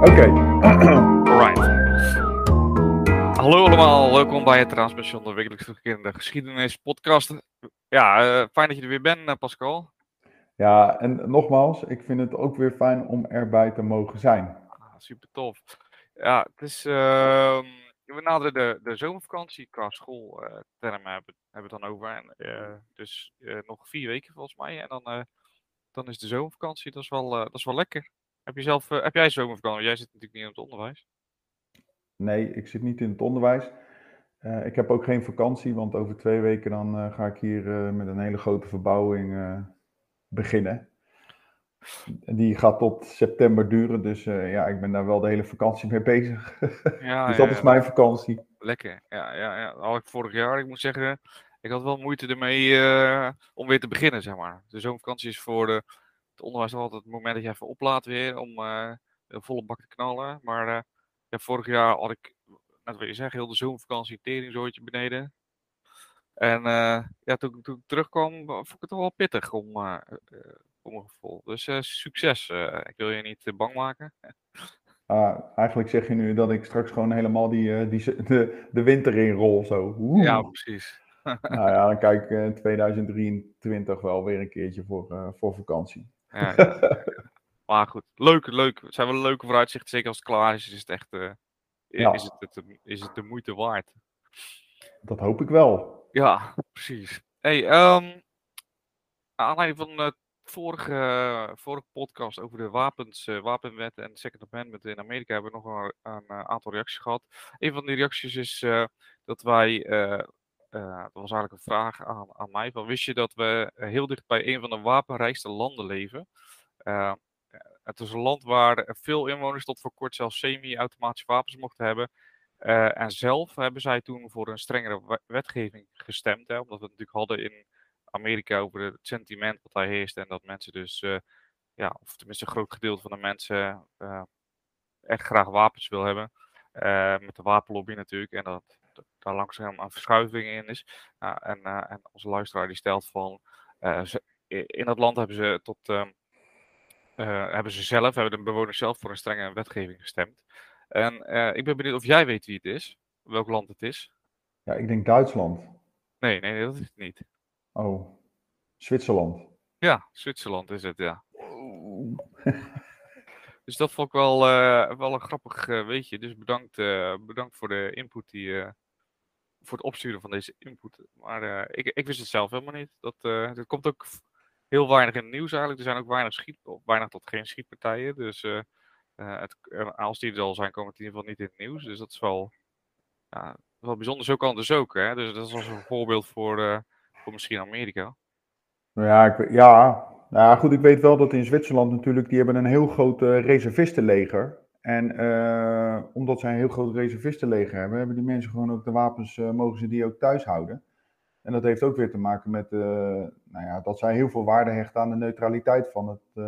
Oké. Alright. Hallo allemaal, welkom bij het Transmission, de wekelijks terugkerende geschiedenis podcast. Ja, eh, fijn dat je er weer bent, eh, Pascal. Ja, en nogmaals, ik vind het ook weer fijn om erbij te mogen zijn. Ah, super tof. Ja, het is, ehm, we naderen de, de zomervakantie qua schooltermen hebben, hebben we het dan over. En, eh, dus eh, nog vier weken volgens mij en dan, eh, dan is de zomervakantie, dat is wel, eh, dat is wel lekker. Heb, je zelf, eh, heb jij zomervakantie? Jij zit natuurlijk niet in het onderwijs. Nee, ik zit niet in het onderwijs. Eh, ik heb ook geen vakantie, want over twee weken dan eh, ga ik hier met een hele grote verbouwing beginnen. En Die gaat tot september duren, dus ja, ik ben daar wel de hele vakantie mee bezig. Ja, dus ja, dat is ja. mijn vakantie. Lekker, ja, ja, ja. Dat had ik vorig jaar. Ik moet zeggen, ik had wel moeite ermee om weer te beginnen, zeg maar. De zomervakantie is voor de, het onderwijs altijd het moment dat je even oplaadt weer om eh, een volle bak te knallen. Maar eh, ja, vorig jaar had ik, net wat je zegt, heel de zomervakantie teringzooitje beneden. En eh, ja, toen, toen ik terugkwam, vond ik het toch wel pittig om, mijn gevoel. Dus succes. ik wil je niet bang maken. Ah, eigenlijk zeg je nu dat ik straks gewoon helemaal die, die, de, de winter in rol zo. Oeh. Ja, precies. Nou ja, dan kijk ik in 2023 wel weer een keertje voor, voor vakantie. Ja. Maar goed, leuk, leuk. Het zijn wel leuke vooruitzichten. Zeker als het klaar is, is het echt eh, Ja. is, het, het, is het de moeite waard. Dat hoop ik wel. Ja, precies. Hey, ehm naar aanleiding van de vorige, vorige podcast over de wapens, eh, wapenwet en Second Amendment in Amerika hebben we nog een, een eh, aantal reacties gehad. Een van die reacties is eh, dat wij, eh, dat was eigenlijk een vraag aan, aan mij, van wist je dat we eh, heel dicht bij een van de wapenrijkste landen leven? Eh, het is een land waar veel inwoners tot voor kort zelfs semi-automatische wapens mochten hebben. En zelf hebben zij toen voor een strengere we- wetgeving gestemd. Hè, omdat we het natuurlijk hadden in Amerika over het sentiment wat daar heerst. En dat mensen dus, ja, of tenminste een groot gedeelte van de mensen echt graag wapens wil hebben. Met de wapenlobby natuurlijk. En dat daar langzaam een verschuiving in is. Nou, en, eh, en onze luisteraar die stelt van. eh, ze- in dat land hebben ze tot. ehm, eh, hebben ze zelf, hebben de bewoners zelf voor een strenge wetgeving gestemd. En ik ben benieuwd of jij weet wie het is, welk land het is. Ja, ik denk Duitsland. Nee, nee, dat is het niet. Oh, Zwitserland. Ja, Zwitserland is het, ja. Dus dat vond ik wel, wel een grappig weetje. Dus bedankt, bedankt voor de input die, voor het opsturen van deze input. Maar eh, ik, ik wist het zelf helemaal niet. Dat, eh dat komt ook heel weinig in het nieuws eigenlijk. Er zijn ook weinig, schiet, weinig tot geen schietpartijen. Dus eh, het, als die er al zijn, komen het in ieder geval niet in het nieuws. Dus dat is wel, ja, wel bijzonder. Zo kan dus ook. Hè? Dus dat is als een voorbeeld voor, voor misschien Amerika. Nou Ja, ik, ja, nou goed, ik weet wel dat in Zwitserland natuurlijk, die hebben een heel groot reservistenleger. En eh, omdat zij een heel groot reservistenleger hebben, hebben die mensen gewoon ook de wapens, eh, mogen ze die ook thuis houden. En dat heeft ook weer te maken met, eh, nou ja, dat zij heel veel waarde hechten aan de neutraliteit van het,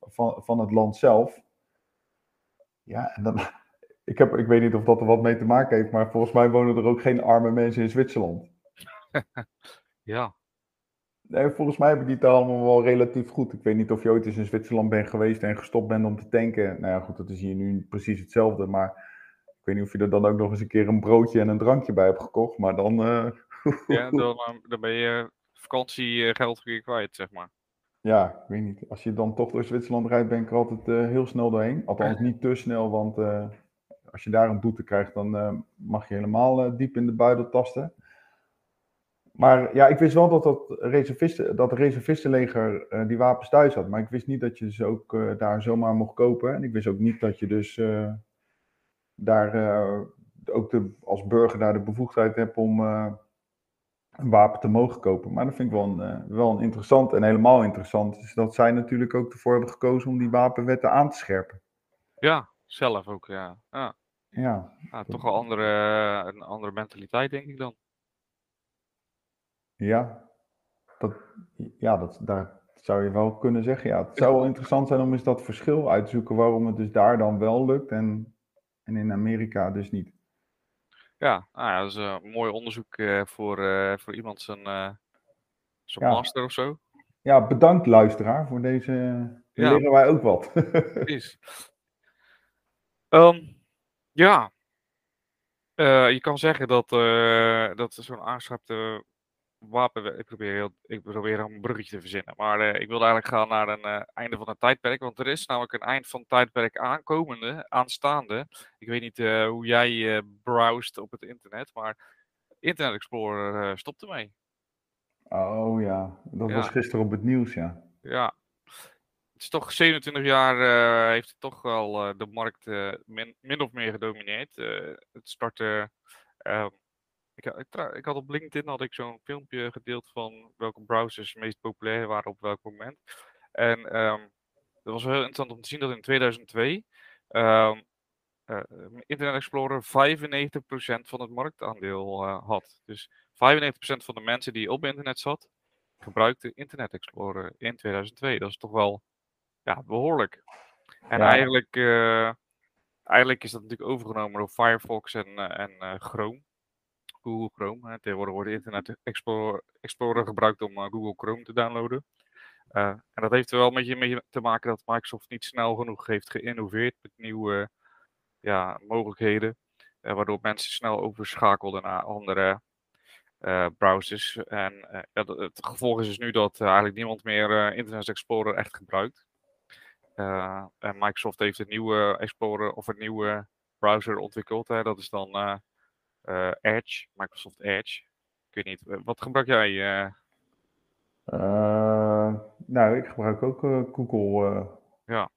van, van het land zelf. Ja, en dan, ik, heb, ik weet niet of dat er wat mee te maken heeft, maar volgens mij wonen er ook geen arme mensen in Zwitserland. Ja, Nee, volgens mij hebben die het allemaal wel relatief goed. Ik weet niet of je ooit eens in Zwitserland bent geweest en gestopt bent om te tanken. Nou ja, goed, dat is hier nu precies hetzelfde. Maar ik weet niet of je er dan ook nog eens een keer een broodje en een drankje bij hebt gekocht. Maar dan. eh, ja dan, eh, dan ben je vakantiegeld weer kwijt, zeg maar. ja, ik weet niet. Als je dan toch door Zwitserland rijdt, ben ik er altijd eh, heel snel doorheen. Althans, niet te snel, want als je daar een boete krijgt, dan mag je helemaal diep in de buidel tasten. Maar ja, ik wist wel dat dat, reservisten, dat reservistenleger eh, die wapens thuis had. Maar ik wist niet dat je ze ook eh, daar zomaar mocht kopen. En ik wist ook niet dat je dus eh, daar ook de, als burger daar de bevoegdheid hebt om een wapen te mogen kopen. Maar dat vind ik wel een, wel een interessant en helemaal interessant. Is dat zij natuurlijk ook ervoor hebben gekozen om die wapenwetten aan te scherpen. Ja, zelf ook, ja. ja. Ja, toch wel andere, een andere mentaliteit, denk ik dan. Ja. Dat, ja, dat, daar zou je wel kunnen zeggen. Ja, het zou wel interessant zijn om eens dat verschil uit te zoeken waarom het dus daar dan wel lukt en, en in Amerika dus niet. Ja, nou ja, dat is eh, een mooi onderzoek eh, voor, eh, voor iemand zijn, zijn Ja. master of zo. Ja, bedankt luisteraar voor deze. Ja. leren wij ook wat. Precies. Ehm, ja. Je kan zeggen dat, uh, dat zo'n aangeschapte wapen. Ik probeer, heel, ik probeer een bruggetje te verzinnen. Maar uh, ik wilde eigenlijk gaan naar een einde van een tijdperk. Want er is namelijk een eind van tijdperk aankomende, aanstaande. Ik weet niet hoe jij browst op het internet. Maar Internet Explorer stopt ermee. Oh ja, dat was gisteren op het nieuws, ja. Ja, het is toch 27 jaar heeft het toch wel de markt min, min, of meer gedomineerd. het startte. Ehm, ik, ik, ik, had op LinkedIn had ik zo'n filmpje gedeeld van welke browsers meest populair waren op welk moment. En um, dat was heel interessant om te zien dat in 2002 um, Internet Explorer 95% van het marktaandeel had. Dus 95% van de mensen die op internet zat, gebruikten Internet Explorer in 2002. Dat is toch wel ja, behoorlijk. En eigenlijk, uh, eigenlijk is dat natuurlijk overgenomen door Firefox en, en Chrome. Google Chrome. Hè. Tegenwoordig wordt Internet Explorer, Explorer gebruikt om Google Chrome te downloaden. en dat heeft er wel een beetje mee te maken dat Microsoft niet snel genoeg heeft geïnnoveerd met nieuwe ja, mogelijkheden. waardoor mensen snel overschakelden naar andere browsers. En het gevolg is dus nu dat eigenlijk niemand meer Internet Explorer echt gebruikt. En Microsoft heeft een nieuwe Explorer of een nieuwe browser ontwikkeld. Hè. Dat is dan Edge, Microsoft Edge. Ik weet niet, wat gebruik jij? nou, ik gebruik ook Google. ja.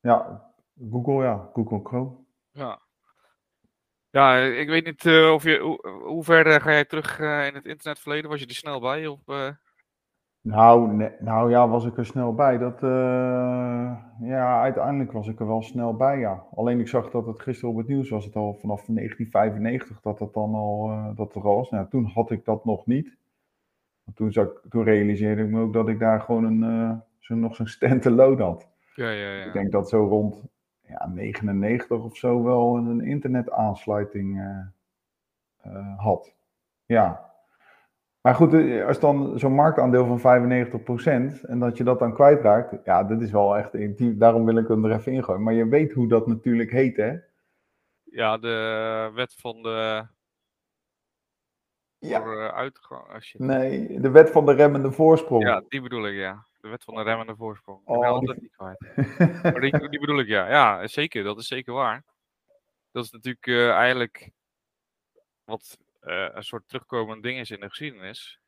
Ja, Google, ja, Google Chrome. Ja. Ja, ik weet niet of je, hoe, hoe ver ga jij terug in het internetverleden? Was je er snel bij? Of, Nou, nou ja, was ik er snel bij. Dat, uh, ja, uiteindelijk was ik er wel snel bij, ja. Alleen ik zag dat het gisteren op het nieuws was, het al vanaf 1995 dat dat dan al, uh, dat er al was. Nou, toen had ik dat nog niet. Toen, zag, toen realiseerde ik me ook dat ik daar gewoon een, uh, zo, nog zo'n stand-alone had. Ja, ja, ja. Ik denk dat zo rond ja, 99 of zo wel een internetaansluiting had. Ja, maar goed, eh, als dan zo'n marktaandeel van 95% en dat je dat dan kwijtraakt, ja, dat is wel echt intiem. Daarom wil ik hem er even ingooien. Maar je weet hoe dat natuurlijk heet, hè? Ja, de wet van de. Ja. Voor, uh, uitgang. Als je... Nee, de wet van de remmende voorsprong. Ja, die bedoel ik, ja. De wet van de remmende voorsprong. Ik oh, ben altijd die... niet kwijt. maar die, die, bedoel ik, ja. Ja, zeker. Dat is zeker waar. Dat is natuurlijk uh, eigenlijk wat een soort terugkomend ding is in de geschiedenis.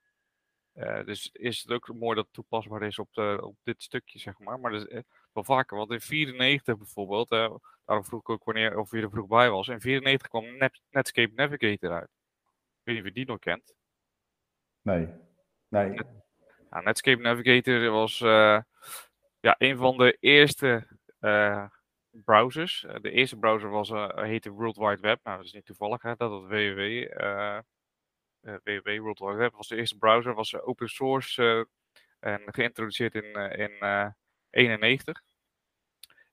Uh, dus is het ook mooi dat het toepasbaar is op, de, op dit stukje, zeg maar. Maar dat is wel vaker, want in 94 bijvoorbeeld, uh, daarom vroeg ik ook wanneer, of je er vroeg bij was. In 94 kwam Net, Netscape Navigator uit. Ik weet niet of je die nog kent. Nee. Nee. Net, nou, Netscape Navigator was ja, een van de eerste browsers. Eh, de eerste browser was, uh, heette World Wide Web. Nou, dat is niet toevallig hè, dat het www. Www World Wide Web was de eerste browser, was open source en geïntroduceerd in, in 91.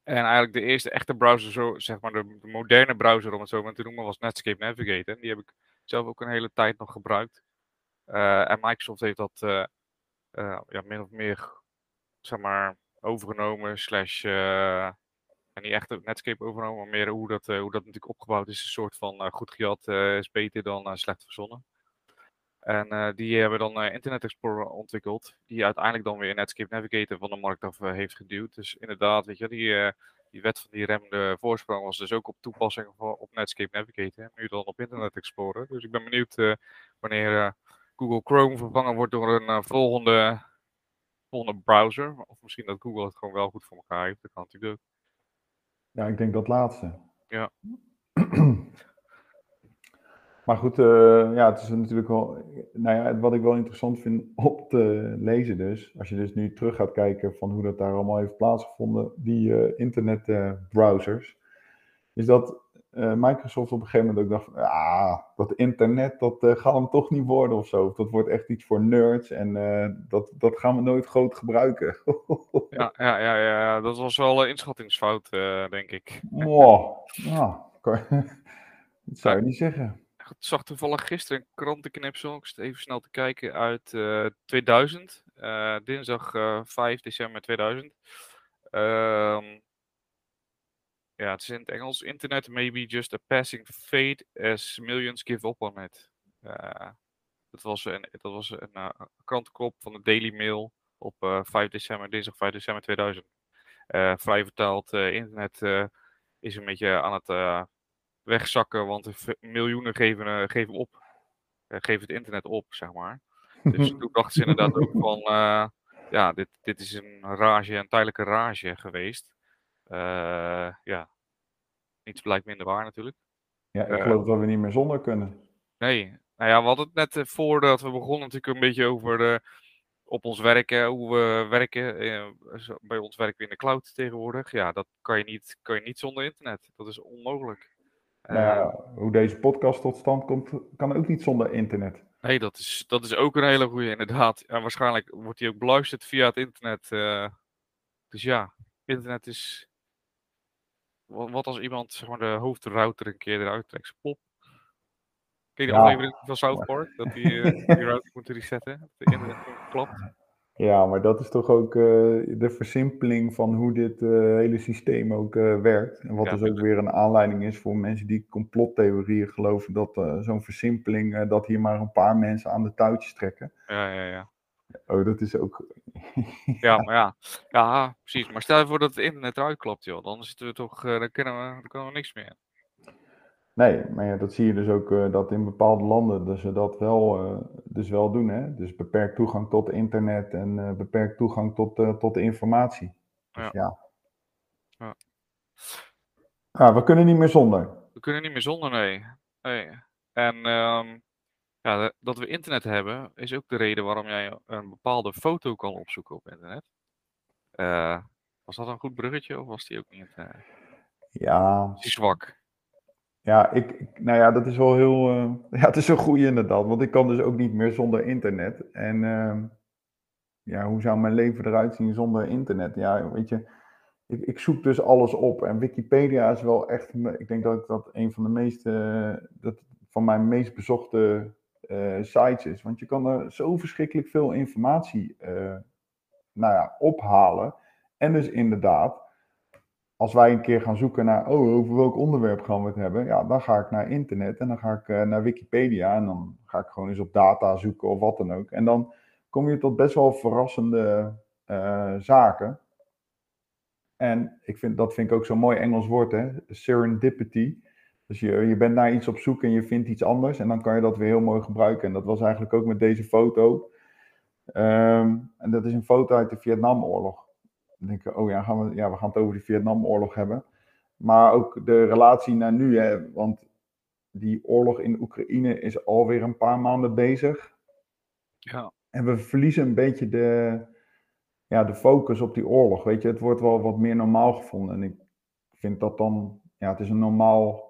En eigenlijk de eerste echte browser, zo, zeg maar de, de, moderne browser om het zo maar te noemen, was Netscape Navigator. En die heb ik zelf ook een hele tijd nog gebruikt. en Microsoft heeft dat ja, min of meer, zeg maar, overgenomen, slash en niet echt Netscape overgenomen, maar meer hoe dat, uh, hoe dat natuurlijk opgebouwd is. Een soort van uh, goed gejat uh, is beter dan slecht verzonnen. En die hebben dan Internet Explorer ontwikkeld, die uiteindelijk dan weer Netscape Navigator van de markt af heeft geduwd. Dus inderdaad, weet je, die, die wet van die remmende voorsprong was dus ook op toepassing op Netscape Navigator. Nu dan op Internet Explorer. Dus ik ben benieuwd wanneer Google Chrome vervangen wordt door een volgende, volgende browser. Of misschien dat Google het gewoon wel goed voor elkaar heeft. Dat kan natuurlijk ook. Ja, ik denk dat laatste. Ja. Maar goed, uh, ja, het is natuurlijk wel. Nou ja, wat ik wel interessant vind op te lezen, dus. Als je dus nu terug gaat kijken van hoe dat daar allemaal heeft plaatsgevonden, die uh, internetbrowsers. is dat uh, Microsoft op een gegeven moment ook dacht: ah, dat internet, dat gaat hem toch niet worden of zo. Dat wordt echt iets voor nerds en dat, dat gaan we nooit groot gebruiken. ja, ja, ja, ja, dat was wel een inschattingsfout, denk ik. Wow, ja, dat zou je niet zeggen. Ik zag toevallig gisteren een krantenknipsel, ik zit even snel te kijken, uit uh, 2000. Uh, dinsdag uh, 5 december 2000. Ja, het is in het Engels. Internet may be just a passing fate as millions give up on it. Uh, dat was een, dat was een uh, krantenkop van de Daily Mail op uh, 5 december, dinsdag 5 december 2000. vrij vertaald, internet is een beetje aan het wegzakken, want miljoenen geven, geven op. geven het internet op, zeg maar. Dus toen dachten ze inderdaad ook van, ja, dit, dit is een rage, een tijdelijke rage geweest. Ja, niets blijkt minder waar natuurlijk. Ja, ik geloof dat we niet meer zonder kunnen. Nee, nou ja, we hadden het net uh, voordat we begonnen natuurlijk een beetje over de, op ons werken, hoe we werken. Bij ons werken we in de cloud tegenwoordig. Ja, dat kan je niet, kan je niet zonder internet. Dat is onmogelijk. Nou ja, hoe deze podcast tot stand komt, kan ook niet zonder internet. Nee, dat is, dat is ook een hele goede, inderdaad. En waarschijnlijk wordt die ook beluisterd via het internet. Uh, dus ja, internet is. Wat als iemand zeg maar, de hoofdrouter een keer eruit trekt? Pop. Ken je de ja. aflevering van South Park? Dat die, uh, die router moet resetten. Dat de. Ja, maar dat is toch ook uh, de versimpeling van hoe dit uh, hele systeem ook uh, werkt. En wat ja, dus ook weer een aanleiding is voor mensen die complottheorieën geloven dat zo'n versimpeling, dat hier maar een paar mensen aan de touwtjes trekken. Ja, ja, ja. Oh, dat is ook. ja, maar ja. Ja, precies. Maar stel je voor dat het internet eruit klopt, joh. Dan zitten we toch, dan kunnen we, dan kunnen we niks meer. Nee, maar ja, dat zie je dus ook uh, dat in bepaalde landen dus ze dat wel, uh, dus wel doen. Hè? Dus beperkt toegang tot internet en uh, beperkt toegang tot, tot informatie. Dus ja. ja. ja. Ah, we kunnen niet meer zonder. We kunnen niet meer zonder, nee. nee. En um, ja, dat we internet hebben, is ook de reden waarom jij een bepaalde foto kan opzoeken op internet. was dat een goed bruggetje of was die ook niet? ja. Is die zwak? Ja, ik, nou ja, dat is wel heel. Uh, ja, het is een goede inderdaad. Want ik kan dus ook niet meer zonder internet. En uh, ja, hoe zou mijn leven eruit zien zonder internet? Ja, weet je, ik, ik zoek dus alles op. En Wikipedia is wel echt. Ik denk dat dat een van de meest. Uh, dat van mijn meest bezochte sites is. Want je kan er zo verschrikkelijk veel informatie nou ja, ophalen. En dus inderdaad als wij een keer gaan zoeken naar, oh, over welk onderwerp gaan we het hebben? Ja, dan ga ik naar internet en dan ga ik uh, naar Wikipedia en dan ga ik gewoon eens op data zoeken of wat dan ook. En dan kom je tot best wel verrassende zaken. En ik vind, dat vind ik ook zo'n mooi Engels woord, hè? serendipity. Dus je, je bent naar iets op zoek en je vindt iets anders en dan kan je dat weer heel mooi gebruiken. En dat was eigenlijk ook met deze foto. Um, en dat is een foto uit de Vietnamoorlog denken, oh ja, gaan we, ja, we gaan het over de Vietnamoorlog hebben. Maar ook de relatie naar nu, hè, want die oorlog in Oekraïne is alweer een paar maanden bezig. Ja. En we verliezen een beetje de, ja, de focus op die oorlog. Weet je, het wordt wel wat meer normaal gevonden. En ik vind dat dan, ja, het is een normaal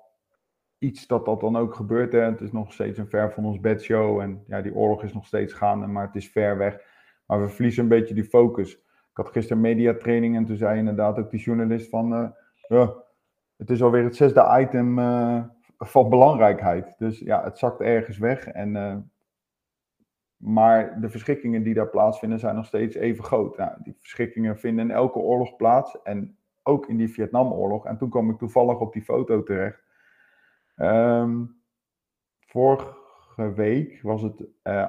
iets dat dat dan ook gebeurt. Het is nog steeds een ver van ons bedshow. En ja, die oorlog is nog steeds gaande, maar het is ver weg. Maar we verliezen een beetje die focus. Ik had gisteren mediatraining en toen zei inderdaad ook die journalist van, ja, het is alweer het zesde item uh, van belangrijkheid. Dus ja, het zakt ergens weg. En, uh, maar de verschrikkingen die daar plaatsvinden zijn nog steeds even groot. Die verschrikkingen vinden in elke oorlog plaats en ook in die Vietnamoorlog. En toen kwam ik toevallig op die foto terecht. Um, vorige week was het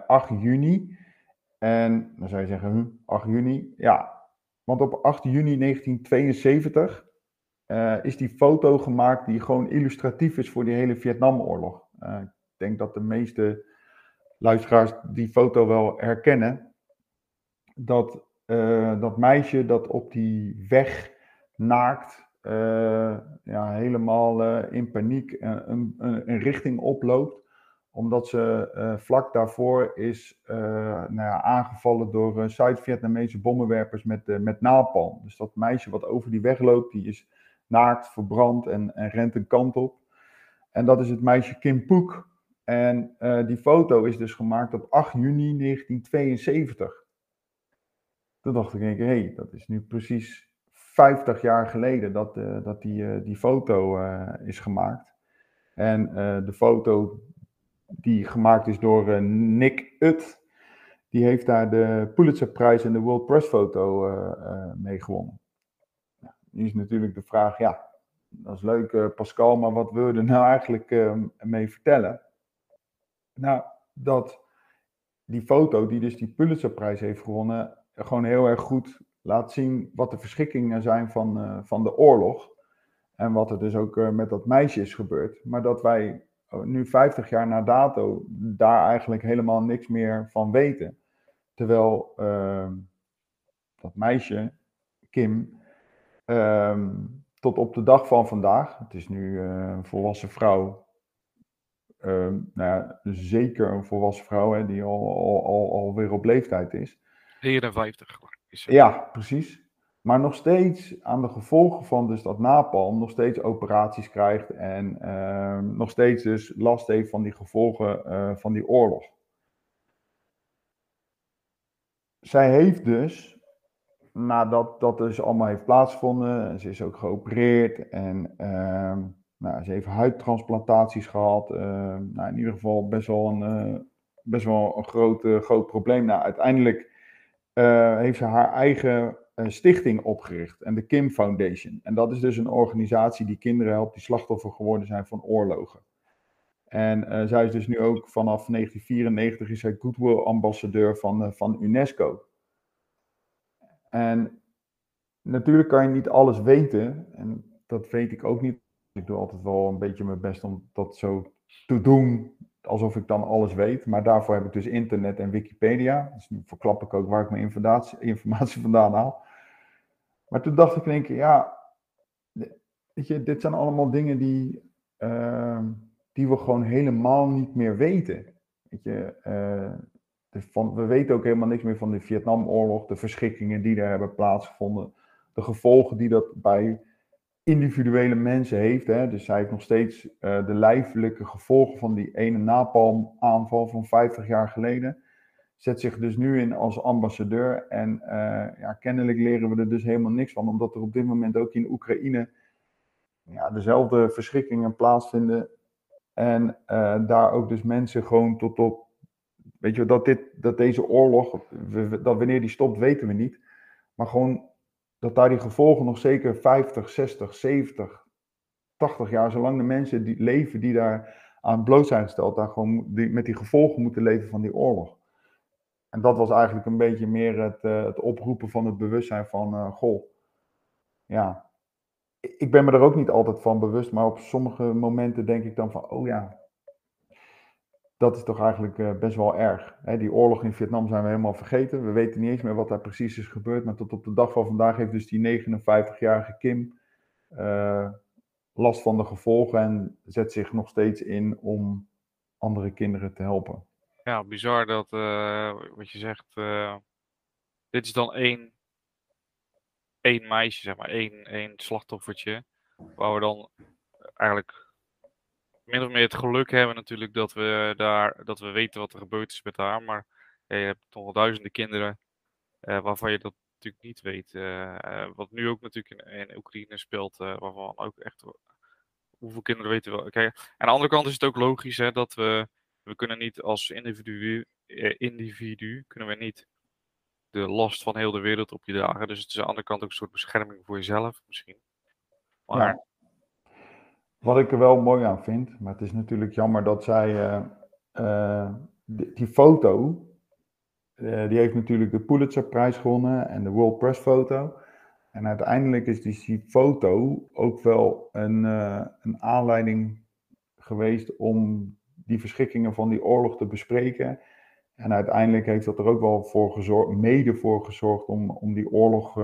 8 juni. En dan zou je zeggen, hm, 8 juni. Ja, want op 8 juni 1972 uh, is die foto gemaakt die gewoon illustratief is voor die hele Vietnamoorlog. Uh, ik denk dat de meeste luisteraars die foto wel herkennen. Dat, dat meisje dat op die weg naakt, ja, helemaal in paniek een, een, een richting oploopt omdat ze vlak daarvoor is nou ja, aangevallen door Zuid-Vietnamese bommenwerpers met, met napalm. Dus dat meisje wat over die weg loopt, die is naakt, verbrand en, en rent een kant op. En dat is het meisje Kim Poek. En die foto is dus gemaakt op 8 juni 1972. Toen dacht ik, hé, hey, dat is nu precies 50 jaar geleden dat, dat die, die foto is gemaakt. En de foto die gemaakt is door Nick Ut. Die heeft daar de Pulitzerprijs en de World Press uh, mee gewonnen. nu is natuurlijk de vraag, ja, dat is leuk Pascal, maar wat wil je er nou eigenlijk mee vertellen? Nou, dat die foto die dus die Pulitzerprijs heeft gewonnen, gewoon heel erg goed laat zien wat de verschikkingen zijn van, van de oorlog. En wat er dus ook met dat meisje is gebeurd. Maar dat wij Oh, nu 50 jaar na dato daar eigenlijk helemaal niks meer van weten. Terwijl uh, dat meisje, Kim, uh, tot op de dag van vandaag, het is nu uh, een volwassen vrouw, uh, nou ja, zeker een volwassen vrouw hè, die al, al, al, alweer op leeftijd is. 54. Ja, precies maar nog steeds aan de gevolgen van dus dat napalm nog steeds operaties krijgt en uh, nog steeds dus last heeft van die gevolgen uh, van die oorlog. Zij heeft dus, nadat dat dus allemaal heeft plaatsgevonden, ze is ook geopereerd en uh, nou, ze heeft huidtransplantaties gehad. Ehm, nou, in ieder geval best wel een, eh, best wel een groot, groot probleem. Nou, uiteindelijk eh, heeft ze haar eigen een stichting opgericht. En de Kim Foundation. En dat is dus een organisatie die kinderen helpt die slachtoffer geworden zijn van oorlogen. En uh, zij is dus nu ook vanaf 1994 is zij Goodwill ambassadeur van, van UNESCO. En natuurlijk kan je niet alles weten. En dat weet ik ook niet. Ik doe altijd wel een beetje mijn best om dat zo te doen. Alsof ik dan alles weet. Maar daarvoor heb ik dus internet en Wikipedia. Dus nu verklap ik ook waar ik mijn informatie, informatie vandaan haal. Maar toen dacht ik in één keer, ja, weet je, dit zijn allemaal dingen die, uh, die we gewoon helemaal niet meer weten. Weet je, uh, van, we weten ook helemaal niks meer van de Vietnamoorlog, de verschikkingen die er hebben plaatsgevonden, de gevolgen die dat bij individuele mensen heeft. Hè. Dus hij heeft nog steeds uh, de lijfelijke gevolgen van die ene napalmaanval van 50 jaar geleden zet zich dus nu in als ambassadeur. En uh, ja, kennelijk leren we er dus helemaal niks van, omdat er op dit moment ook in Oekraïne ja, dezelfde verschrikkingen plaatsvinden. En uh, daar ook dus mensen gewoon tot op. Weet je, dat, dit, dat deze oorlog, dat wanneer die stopt, weten we niet. Maar gewoon dat daar die gevolgen nog zeker 50, 60, 70, 80 jaar, zolang de mensen die leven die daar aan bloot zijn gesteld, daar gewoon die, met die gevolgen moeten leven van die oorlog. En dat was eigenlijk een beetje meer het, uh, het oproepen van het bewustzijn van, uh, goh, ja, ik ben me er ook niet altijd van bewust, maar op sommige momenten denk ik dan van, oh ja, dat is toch eigenlijk uh, best wel erg. Die oorlog in Vietnam zijn we helemaal vergeten. We weten niet eens meer wat daar precies is gebeurd, maar tot op de dag van vandaag heeft dus die 59-jarige Kim last van de gevolgen en zet zich nog steeds in om andere kinderen te helpen ja, bizar dat, uh, wat je zegt, dit is dan één, één meisje, zeg maar, één, één slachtoffertje, waar we dan eigenlijk min of meer het geluk hebben natuurlijk dat we daar, dat we weten wat er gebeurd is met haar, maar je hebt toch wel duizenden kinderen uh, waarvan je dat natuurlijk niet weet. wat nu ook natuurlijk in, in Oekraïne speelt, waarvan ook echt hoeveel kinderen weten we wel. Kijk, aan de andere kant is het ook logisch hè, dat we we kunnen niet als individu, eh, individu kunnen we niet de last van heel de wereld op je dragen. Dus het is aan de andere kant ook een soort bescherming voor jezelf misschien. Maar... Wat ik er wel mooi aan vind, maar het is natuurlijk jammer dat zij uh, uh, die, die, foto, uh, die heeft natuurlijk de Pulitzerprijs gewonnen en de World Press foto. En uiteindelijk is die, foto ook wel een, een aanleiding geweest om die verschikkingen van die oorlog te bespreken. En uiteindelijk heeft dat er ook wel voor gezorgd, mede voor gezorgd om, om die oorlog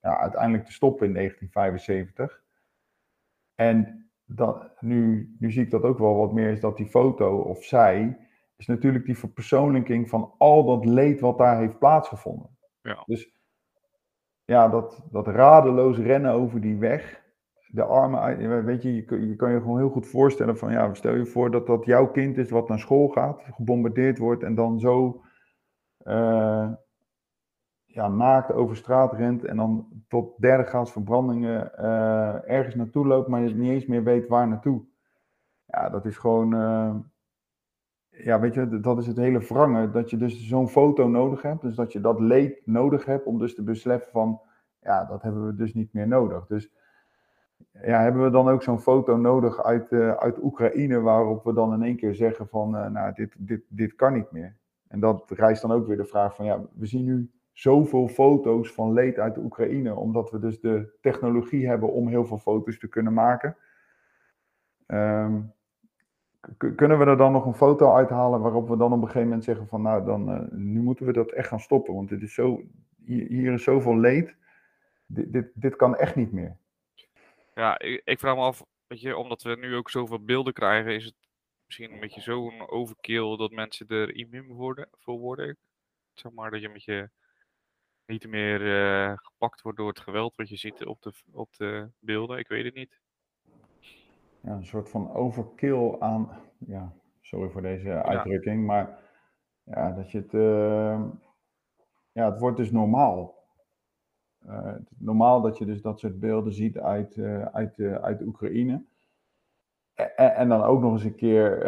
ja, uiteindelijk te stoppen in 1975. En dat, nu, nu zie ik dat ook wel wat meer is dat die foto of zij is natuurlijk die verpersoonlijking van al dat leed wat daar heeft plaatsgevonden. Ja. Dus ja, dat, dat radeloos rennen over die weg, de armen, weet je, je, je, kan je gewoon heel goed voorstellen van, ja, stel je voor dat dat jouw kind is wat naar school gaat, gebombardeerd wordt en dan zo uh, ja, naakt over straat rent en dan tot derde graads verbrandingen uh, ergens naartoe loopt, maar je niet eens meer weet waar naartoe. Ja, dat is gewoon, uh, ja, weet je, dat is het hele wrange, dat je dus zo'n foto nodig hebt, dus dat je dat leed nodig hebt om dus te beseffen van, ja, dat hebben we dus niet meer nodig. Dus ja, hebben we dan ook zo'n foto nodig uit, uh, uit Oekraïne waarop we dan in één keer zeggen van, nou, dit, dit, dit kan niet meer. En dat rijst dan ook weer de vraag van, ja, we zien nu zoveel foto's van leed uit de Oekraïne, omdat we dus de technologie hebben om heel veel foto's te kunnen maken. Um, kunnen we er dan nog een foto uithalen waarop we dan op een gegeven moment zeggen van, nou, dan, uh, nu moeten we dat echt gaan stoppen, want dit is zo, hier, hier is zoveel leed, dit, dit, dit kan echt niet meer. Ja, ik, ik, vraag me af, weet je, omdat we nu ook zoveel beelden krijgen, is het misschien een beetje zo'n overkill dat mensen er immuun worden, voor worden. Zeg maar dat je met je niet meer uh, gepakt wordt door het geweld wat je ziet op de, op de beelden. Ik weet het niet. Ja, een soort van overkill aan. Ja, sorry voor deze uitdrukking, maar ja, dat je het. Uh, ja, het wordt dus normaal. Uh, is normaal dat je dus dat soort beelden ziet uit, uh, uit, uit Oekraïne. En, en, dan ook nog eens een keer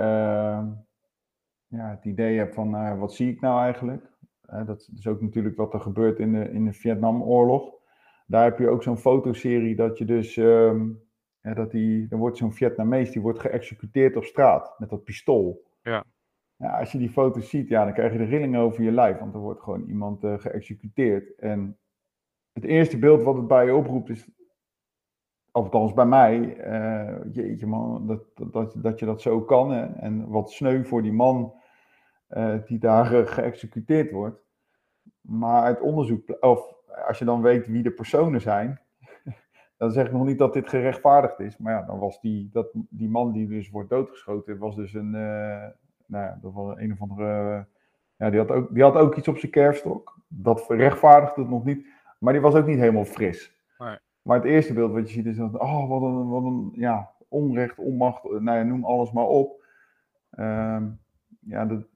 ja, het idee hebt van wat zie ik nou eigenlijk? Dat is ook natuurlijk wat er gebeurt in de, in de Vietnamoorlog. Daar heb je ook zo'n fotoserie dat je dus, um, dat die, dan wordt zo'n Vietnamees, die wordt geëxecuteerd op straat met dat pistool. Ja. ja. Als je die foto's ziet, ja, dan krijg je de rillingen over je lijf, want er wordt gewoon iemand uh, geëxecuteerd. En het eerste beeld wat het bij je oproept is, althans bij mij, uh, jeetje man, dat, dat, dat je dat zo kan. Hè? En wat sneu voor die man die daar uh, geëxecuteerd wordt. Maar uit onderzoek, of als je dan weet wie de personen zijn, dan zeg ik nog niet dat dit gerechtvaardigd is. Maar ja, dan was die, dat, die man die dus wordt doodgeschoten, was dus een, uh, nou ja, dat was een of andere, ja, die had, ook, die had ook iets op zijn kerfstok. Dat rechtvaardigt het nog niet, maar die was ook niet helemaal fris. Nee. Maar het eerste beeld wat je ziet is dat, oh, wat een, wat een ja, onrecht, onmacht, nou ja, noem alles maar op. Um, ja, dat,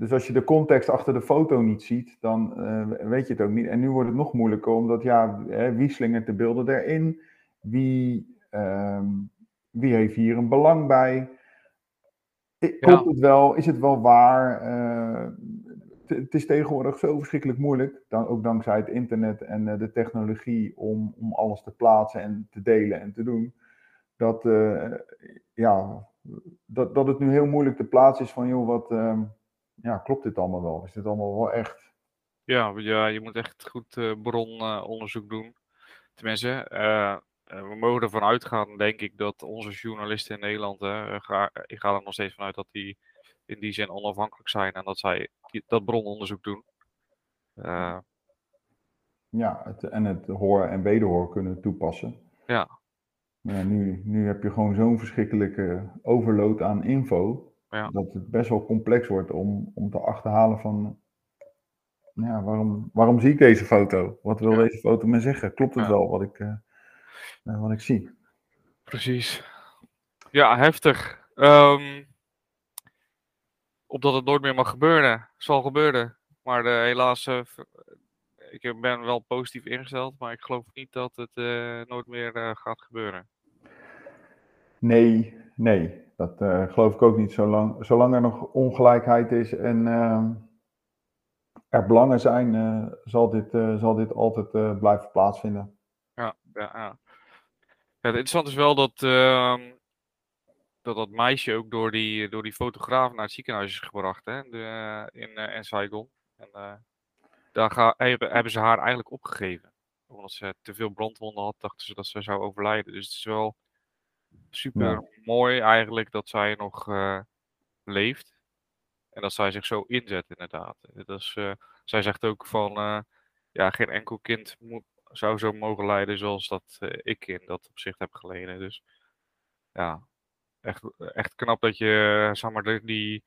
dus als je de context achter de foto niet ziet, dan uh, weet je het ook niet. En nu wordt het nog moeilijker, omdat ja, hè, wie slingert de beelden erin? Wie, um, wie heeft hier een belang bij? Ja. het wel? Is het wel waar? Uh, het is tegenwoordig zo verschrikkelijk moeilijk, dan, ook dankzij het internet en uh, de technologie, om, om alles te plaatsen en te delen en te doen. Dat, ja, dat, dat het nu heel moeilijk te plaatsen is van, joh, wat ehm, ja, klopt dit allemaal wel? Is dit allemaal wel echt? Ja, ja je moet echt goed uh, brononderzoek doen. Tenminste, uh, we mogen ervan uitgaan, denk ik, dat onze journalisten in Nederland, ga, ik ga er nog steeds vanuit dat die in die zin onafhankelijk zijn en dat zij dat brononderzoek doen. ja, het, en het hoor en wederhoor kunnen toepassen. Ja. ja nu, nu heb je gewoon zo'n verschrikkelijke overload aan info ja. dat het best wel complex wordt om, om te achterhalen van, ja, waarom, waarom zie ik deze foto? Wat wil Ja. deze foto me zeggen? Klopt het Ja. wel wat ik, eh, eh, wat ik zie? Precies. Ja, heftig. Ehm, opdat het nooit meer mag gebeuren. Zal gebeuren. Maar eh, helaas, eh, ik ben wel positief ingesteld, maar ik geloof niet dat het eh, nooit meer eh, gaat gebeuren. Nee, nee, dat eh, geloof ik ook niet. Zolang, zolang er nog ongelijkheid is en ehm, er belangen zijn, eh, zal, dit, eh, zal dit altijd blijven plaatsvinden. Ja, ja, ja. Het interessante is wel dat, ehm, dat dat meisje ook door die, door die fotograaf naar het ziekenhuis is gebracht hè, in, in Saigon. En daar hebben ze haar eigenlijk opgegeven. Omdat ze te veel brandwonden had, dachten ze dat ze zou overlijden. Dus het is wel super mooi eigenlijk dat zij nog eh, leeft. En dat zij zich zo inzet, inderdaad. Dat is, eh, zij zegt ook van, eh, ja, geen enkel kind moet, zou zo mogen lijden zoals dat ik in dat opzicht heb geleden. Dus ja, echt, echt knap dat je, zeg maar, die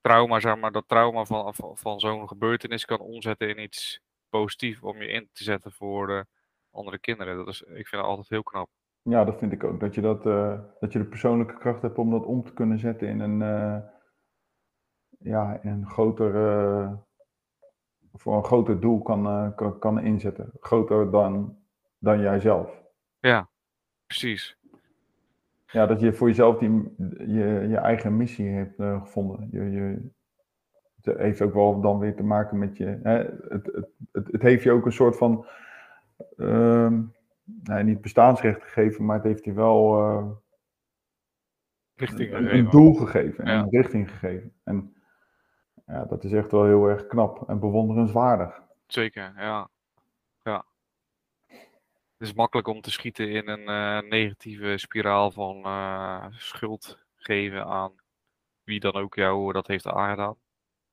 trauma, zeg maar, dat trauma van, van, van zo'n gebeurtenis kan omzetten in iets positiefs om je in te zetten voor de andere kinderen. Dat is, ik vind dat altijd heel knap. Ja, dat vind ik ook. Dat je, dat, eh, dat je de persoonlijke kracht hebt om dat om te kunnen zetten in een, eh, ja, in een groter, eh, voor een groter doel kan, kan, kan inzetten. Groter dan, dan jijzelf. Ja, precies. Ja, dat je voor jezelf die, je, je eigen missie hebt gevonden. Je, je, het heeft ook wel dan weer te maken met je. Hè, het, het, het, het heeft je ook een soort van. Ehm, nee, niet bestaansrecht gegeven, maar het heeft hij wel eh, Richting een, een doel gegeven en Ja. een richting gegeven. En ja, dat is echt wel heel erg knap en bewonderenswaardig. Zeker, ja. ja. Het is makkelijk om te schieten in een eh, negatieve spiraal van eh, schuld geven aan wie dan ook jou dat heeft aangedaan.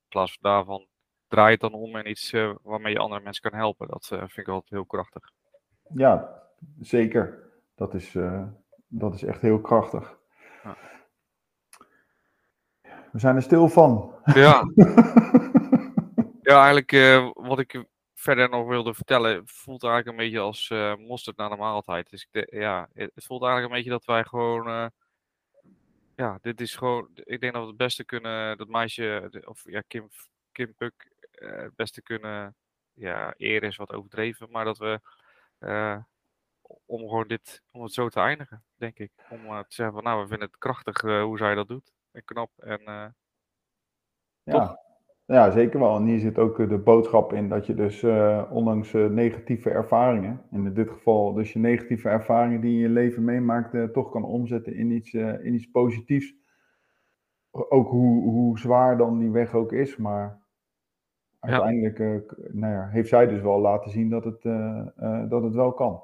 In plaats van daarvan draai het dan om en iets eh, waarmee je andere mensen kan helpen. Dat eh, vind ik altijd heel krachtig. Ja, zeker. Dat is, eh, dat is echt heel krachtig. Ja. We zijn er stil van. Ja, ja eigenlijk wat ik verder nog wilde vertellen, voelt eigenlijk een beetje als eh mosterd na de maaltijd. Dus ik de- ja, het het voelt eigenlijk een beetje dat wij gewoon, ja, dit is gewoon, ik denk dat we het beste kunnen, dat meisje, of ja, Kim, Kim Puk, het beste kunnen, ja, eer is wat overdreven, maar dat we, eh, om gewoon dit, om het zo te eindigen, denk ik. Om eh, te zeggen van, nou, we vinden het krachtig eh, hoe zij dat doet. En knap en... eh, Ja. ja, zeker wel. En hier zit ook eh, de boodschap in dat je dus eh, ondanks eh, negatieve ervaringen, in dit geval dus je negatieve ervaringen die je in je leven meemaakt, eh, toch kan omzetten in iets, eh, in iets positiefs. Ook hoe, hoe zwaar dan die weg ook is, maar uiteindelijk eh, nou ja, heeft zij dus wel laten zien dat het, eh, eh, dat het wel kan.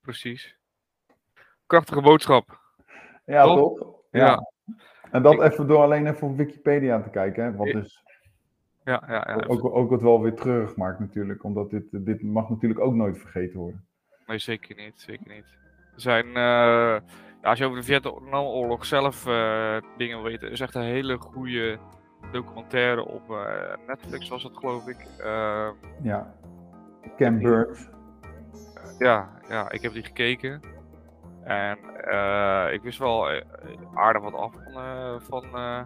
Precies. Krachtige boodschap. Ja, Toch? toch? Ja. En dat Ik- even door alleen even op Wikipedia te kijken, hè, wat Ja. dus Ja, ja, ja. ook, ook het wel weer treurig maakt natuurlijk, omdat dit, dit mag natuurlijk ook nooit vergeten worden. Nee, zeker niet. Zeker niet. Er zijn, ja, als je over de Vietnamoorlog zelf eh, dingen weet, is echt een hele goede documentaire op eh, Netflix, was het geloof ik. Eh, Ja. Ken Burns. ja, ja, ik heb die gekeken. En eh, ik wist wel eh, aardig wat af van, eh, van eh,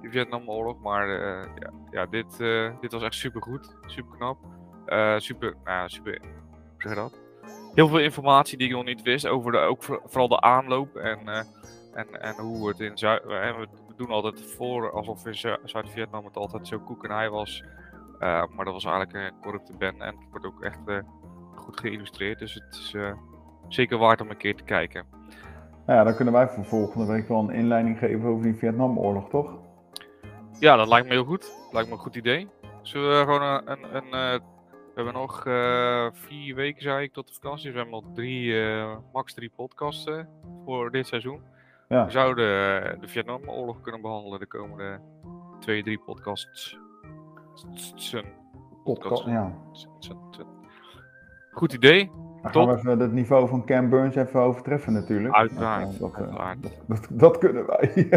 die Vietnamoorlog. Maar ja, ja, dit, dit was echt super goed. Super knap. Super, nou super, hoe zeg je dat? Heel veel informatie die ik nog niet wist over de, ook voor- vooral de aanloop en, en, en hoe het in Zuid... Doen altijd voor alsof in Zu- Zuid-Vietnam het altijd zo koek en ei was. Eh, maar dat was eigenlijk een corrupte band en het wordt ook echt eh, goed geïllustreerd. Dus het is eh, zeker waard om een keer te kijken. Nou ja, dan kunnen wij voor volgende week wel een inleiding geven over die Vietnamoorlog, toch? Ja, dat lijkt me heel goed. Lijkt me een goed idee. Zullen we gewoon een. een, een we hebben nog vier weken, zei ik, tot de vakantie. Dus we hebben nog drie, max drie podcasts eh, voor dit seizoen. Ja. We zouden eh, de Vietnamoorlog kunnen behandelen de komende twee, drie podcasts. Podcast, ja. Goed idee. Dan gaan we even het niveau van Cam Burns even overtreffen natuurlijk. Uiteraard, Dat, eh, dat, uiteraard. dat, dat, dat kunnen wij.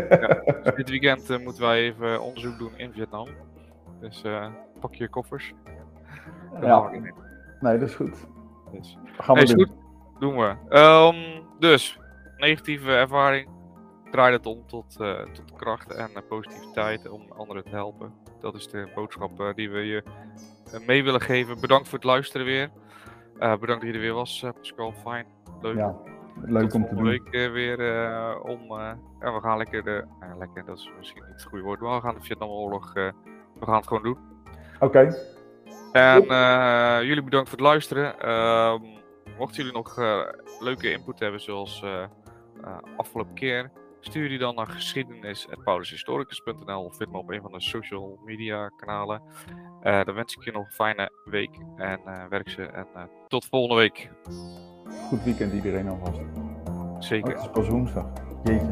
Dus dit weekend eh, moeten wij even onderzoek doen in Vietnam. Dus pak je koffers. Ja. nee, dat is goed. Dus. Gaan we Nee, doen. goed. Doen we. Ehm, dus, negatieve ervaring. Draai het om tot, eh, tot kracht en eh, positiviteit om anderen te helpen. Dat is de boodschap eh, die we je mee willen geven. Bedankt voor het luisteren weer. Bedankt dat je er weer was, Pascal. Fijn. Leuk. Ja, leuk tot om te doen. week eh, weer om. ja, we gaan lekker de. lekker, dat is misschien niet het goede woord. Maar we gaan de Vietnamoorlog. we gaan het gewoon doen. Oké, En jullie bedankt voor het luisteren. Ehm, mochten jullie nog leuke input hebben, zoals afgelopen keer, stuur die dan naar geschiedenis.paulushistoricus.nl of vind me op een van de social media kanalen. Eh, dan wens ik je nog een fijne week en eh, werk ze. En eh, tot volgende week. goed weekend iedereen alvast. Zeker. Oh, het is pas woensdag. Jeetje.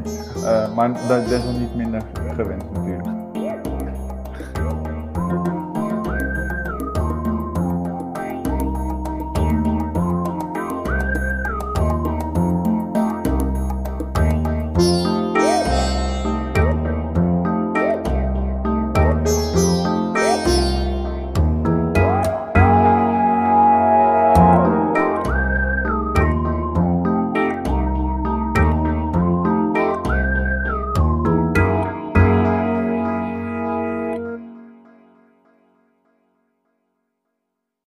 Eh, maar dat is niet minder gewend natuurlijk.